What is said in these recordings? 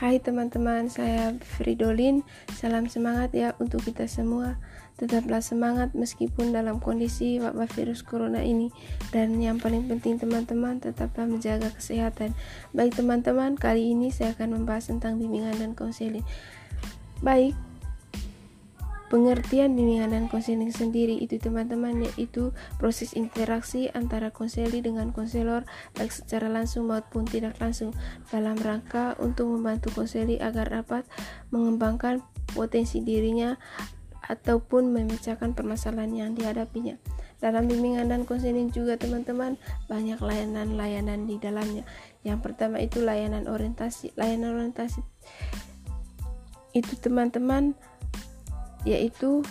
Hai teman-teman, saya Fridolin. Salam semangat ya untuk kita semua. Tetaplah semangat meskipun dalam kondisi wabah virus corona ini. Dan yang paling penting teman-teman tetaplah menjaga kesehatan. Baik teman-teman, kali ini saya akan membahas tentang bimbingan dan konseling. Baik, Pengertian bimbingan dan konseling sendiri itu teman-teman yaitu proses interaksi antara konseli dengan konselor baik secara langsung maupun tidak langsung dalam rangka untuk membantu konseli agar dapat mengembangkan potensi dirinya ataupun memecahkan permasalahan yang dihadapinya. Dalam bimbingan dan konseling juga teman-teman banyak layanan-layanan di dalamnya. Yang pertama itu layanan orientasi. Layanan orientasi itu teman-teman yaitu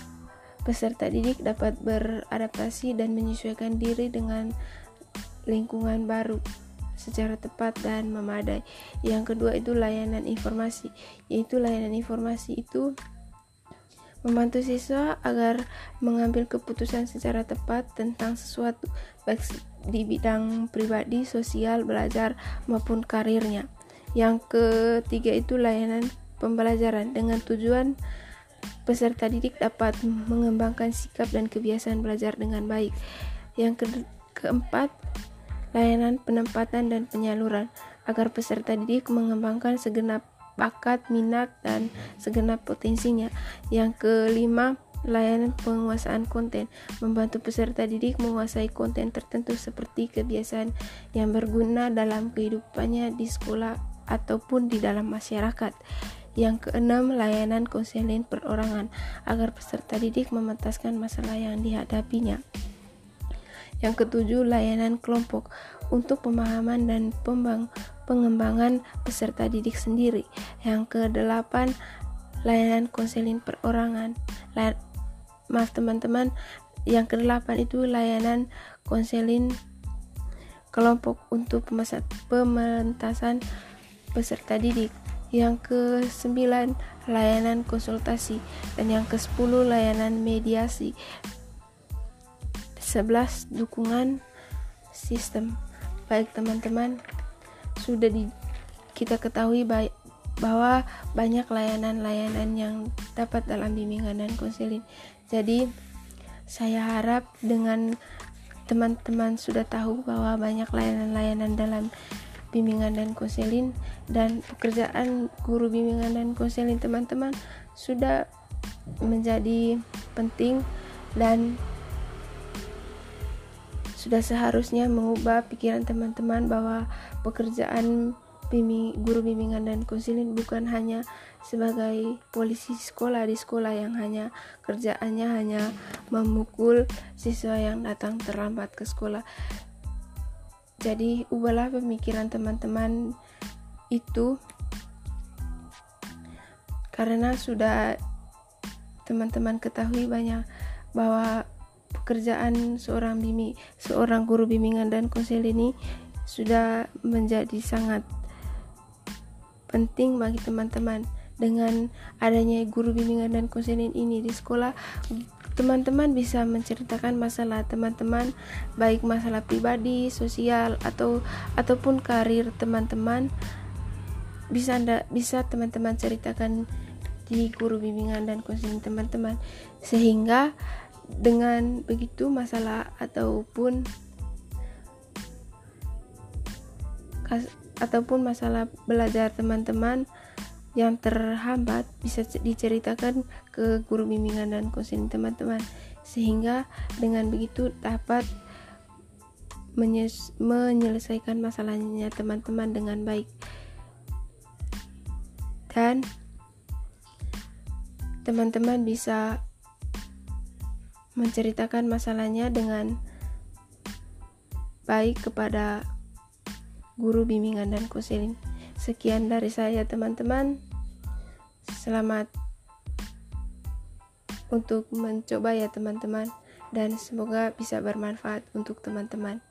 peserta didik dapat beradaptasi dan menyesuaikan diri dengan lingkungan baru secara tepat dan memadai. Yang kedua itu layanan informasi, yaitu layanan informasi itu membantu siswa agar mengambil keputusan secara tepat tentang sesuatu baik di bidang pribadi, sosial, belajar maupun karirnya. Yang ketiga itu layanan pembelajaran dengan tujuan peserta didik dapat mengembangkan sikap dan kebiasaan belajar dengan baik. Yang ke keempat, layanan penempatan dan penyaluran agar peserta didik mengembangkan segenap bakat, minat, dan segenap potensinya. Yang kelima, layanan penguasaan konten membantu peserta didik menguasai konten tertentu seperti kebiasaan yang berguna dalam kehidupannya di sekolah ataupun di dalam masyarakat. Yang keenam, layanan konseling perorangan agar peserta didik mementaskan masalah yang dihadapinya. Yang ketujuh, layanan kelompok untuk pemahaman dan pembang, pengembangan peserta didik sendiri. Yang kedelapan, layanan konseling perorangan. Lay maaf teman-teman, yang kedelapan itu layanan konseling kelompok untuk pementasan peserta didik yang ke-9 layanan konsultasi. Dan yang ke-10 layanan mediasi. 11 dukungan sistem. Baik teman-teman sudah di, kita ketahui baik bahwa banyak layanan-layanan yang dapat dalam bimbingan dan konseling. Jadi saya harap dengan teman-teman sudah tahu bahwa banyak layanan-layanan dalam bimbingan dan konseling dan pekerjaan guru bimbingan dan konseling teman-teman sudah menjadi penting dan sudah seharusnya mengubah pikiran teman-teman bahwa pekerjaan guru bimbingan dan konseling bukan hanya sebagai polisi sekolah di sekolah yang hanya kerjaannya hanya memukul siswa yang datang terlambat ke sekolah jadi ubahlah pemikiran teman-teman itu. Karena sudah teman-teman ketahui banyak bahwa pekerjaan seorang bimi seorang guru bimbingan dan konsel ini sudah menjadi sangat penting bagi teman-teman dengan adanya guru bimbingan dan konseling ini di sekolah teman-teman bisa menceritakan masalah teman-teman baik masalah pribadi, sosial atau ataupun karir teman-teman. Bisa anda bisa teman-teman ceritakan di guru bimbingan dan konseling teman-teman. Sehingga dengan begitu masalah ataupun ataupun masalah belajar teman-teman yang terhambat bisa diceritakan ke guru bimbingan dan konseling teman-teman sehingga dengan begitu dapat menyelesaikan masalahnya teman-teman dengan baik dan teman-teman bisa menceritakan masalahnya dengan baik kepada guru bimbingan dan konseling. Sekian dari saya, teman-teman. Selamat untuk mencoba ya teman-teman dan semoga bisa bermanfaat untuk teman-teman.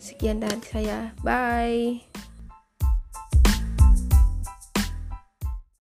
Sekian dari saya. Bye.